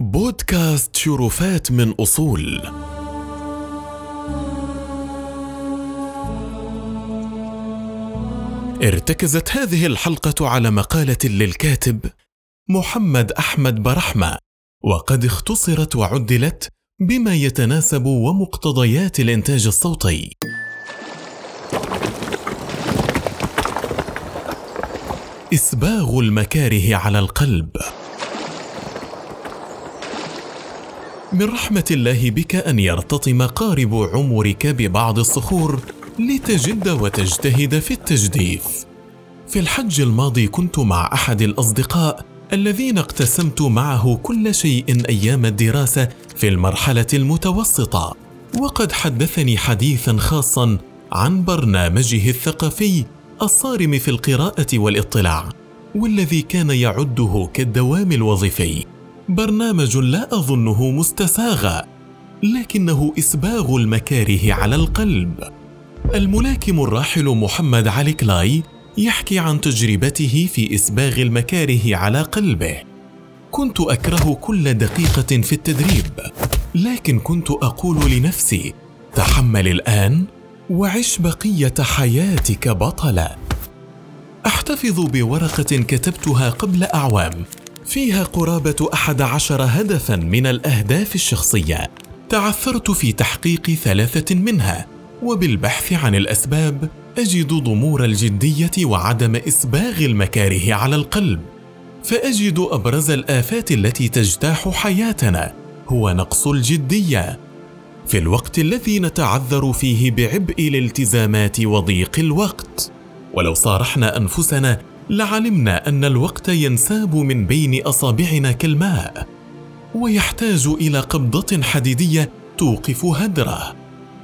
بودكاست شرفات من أصول. ارتكزت هذه الحلقة على مقالة للكاتب محمد أحمد برحمة وقد اختصرت وعدلت بما يتناسب ومقتضيات الإنتاج الصوتي. إسباغ المكاره على القلب. من رحمة الله بك أن يرتطم قارب عمرك ببعض الصخور لتجد وتجتهد في التجديف. في الحج الماضي كنت مع أحد الأصدقاء الذين اقتسمت معه كل شيء أيام الدراسة في المرحلة المتوسطة، وقد حدثني حديثا خاصا عن برنامجه الثقافي الصارم في القراءة والإطلاع، والذي كان يعده كالدوام الوظيفي. برنامج لا أظنه مستساغا لكنه إسباغ المكاره على القلب. الملاكم الراحل محمد علي كلاي يحكي عن تجربته في إسباغ المكاره على قلبه. كنت أكره كل دقيقة في التدريب لكن كنت أقول لنفسي تحمل الآن وعش بقية حياتك بطلا. أحتفظ بورقة كتبتها قبل أعوام. فيها قرابة أحد عشر هدفا من الأهداف الشخصية. تعثرت في تحقيق ثلاثة منها وبالبحث عن الأسباب أجد ضمور الجدية وعدم إسباغ المكاره على القلب. فأجد أبرز الآفات التي تجتاح حياتنا هو نقص الجدية. في الوقت الذي نتعذر فيه بعبء الالتزامات وضيق الوقت ولو صارحنا أنفسنا لعلمنا أن الوقت ينساب من بين أصابعنا كالماء ويحتاج إلى قبضة حديدية توقف هدره.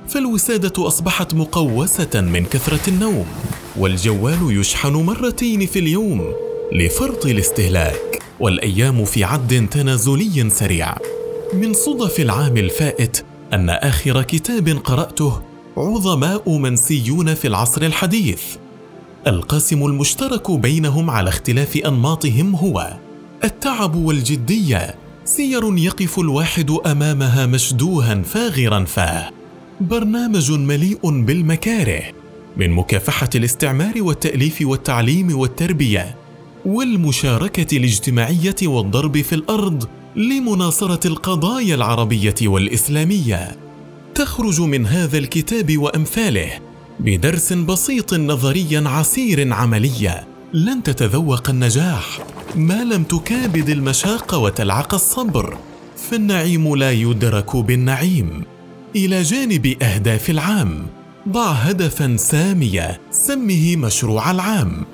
فالوسادة أصبحت مقوسة من كثرة النوم والجوال يشحن مرتين في اليوم لفرط الاستهلاك. والأيام في عد تنازلي سريع. من صدف العام الفائت أن آخر كتاب قرأته عظماء منسيون في العصر الحديث. القاسم المشترك بينهم على اختلاف أنماطهم هو التعب والجدية. سير يقف الواحد أمامها مشدوها فاغرا فاه. برنامج مليء بالمكاره من مكافحة الاستعمار والتأليف والتعليم والتربية والمشاركة الاجتماعية والضرب في الأرض لمناصرة القضايا العربية والإسلامية. تخرج من هذا الكتاب وأمثاله بدرس بسيط نظري عسير عمليا لن تتذوق النجاح. ما لم تكابد المشاق وتلعق الصبر. فالنعيم لا يدرك بالنعيم. إلى جانب أهداف العام. ضع هدفا ساميا سمه مشروع العام.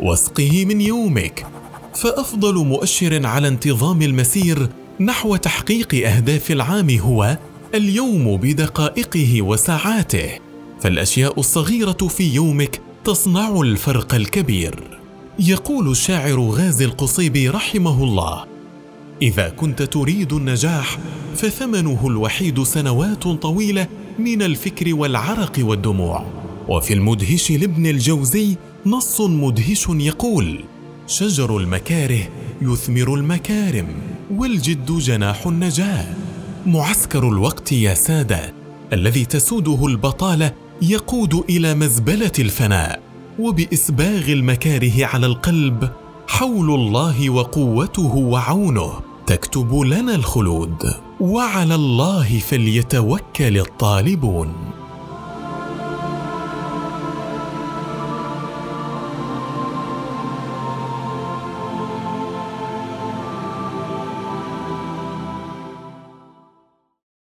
واسقه من يومك. فأفضل مؤشر على انتظام المسير نحو تحقيق أهداف العام هو اليوم بدقائقه وساعاته. فالأشياء الصغيرة في يومك تصنع الفرق الكبير. يقول الشاعر غازي القصيبي رحمه الله إذا كنت تريد النجاح فثمنه الوحيد سنوات طويلة من الفكر والعرق والدموع. وفي المدهش لابن الجوزي نص مدهش يقول شجر المكاره يثمر المكارم والجد جناح النجاة. معسكر الوقت يا سادة الذي تسوده البطالة يقود إلى مزبلة الفناء وبإسباغ المكاره على القلب حول الله وقوته وعونه. تكتب لنا الخلود. وعلى الله فليتوكل الطالبون.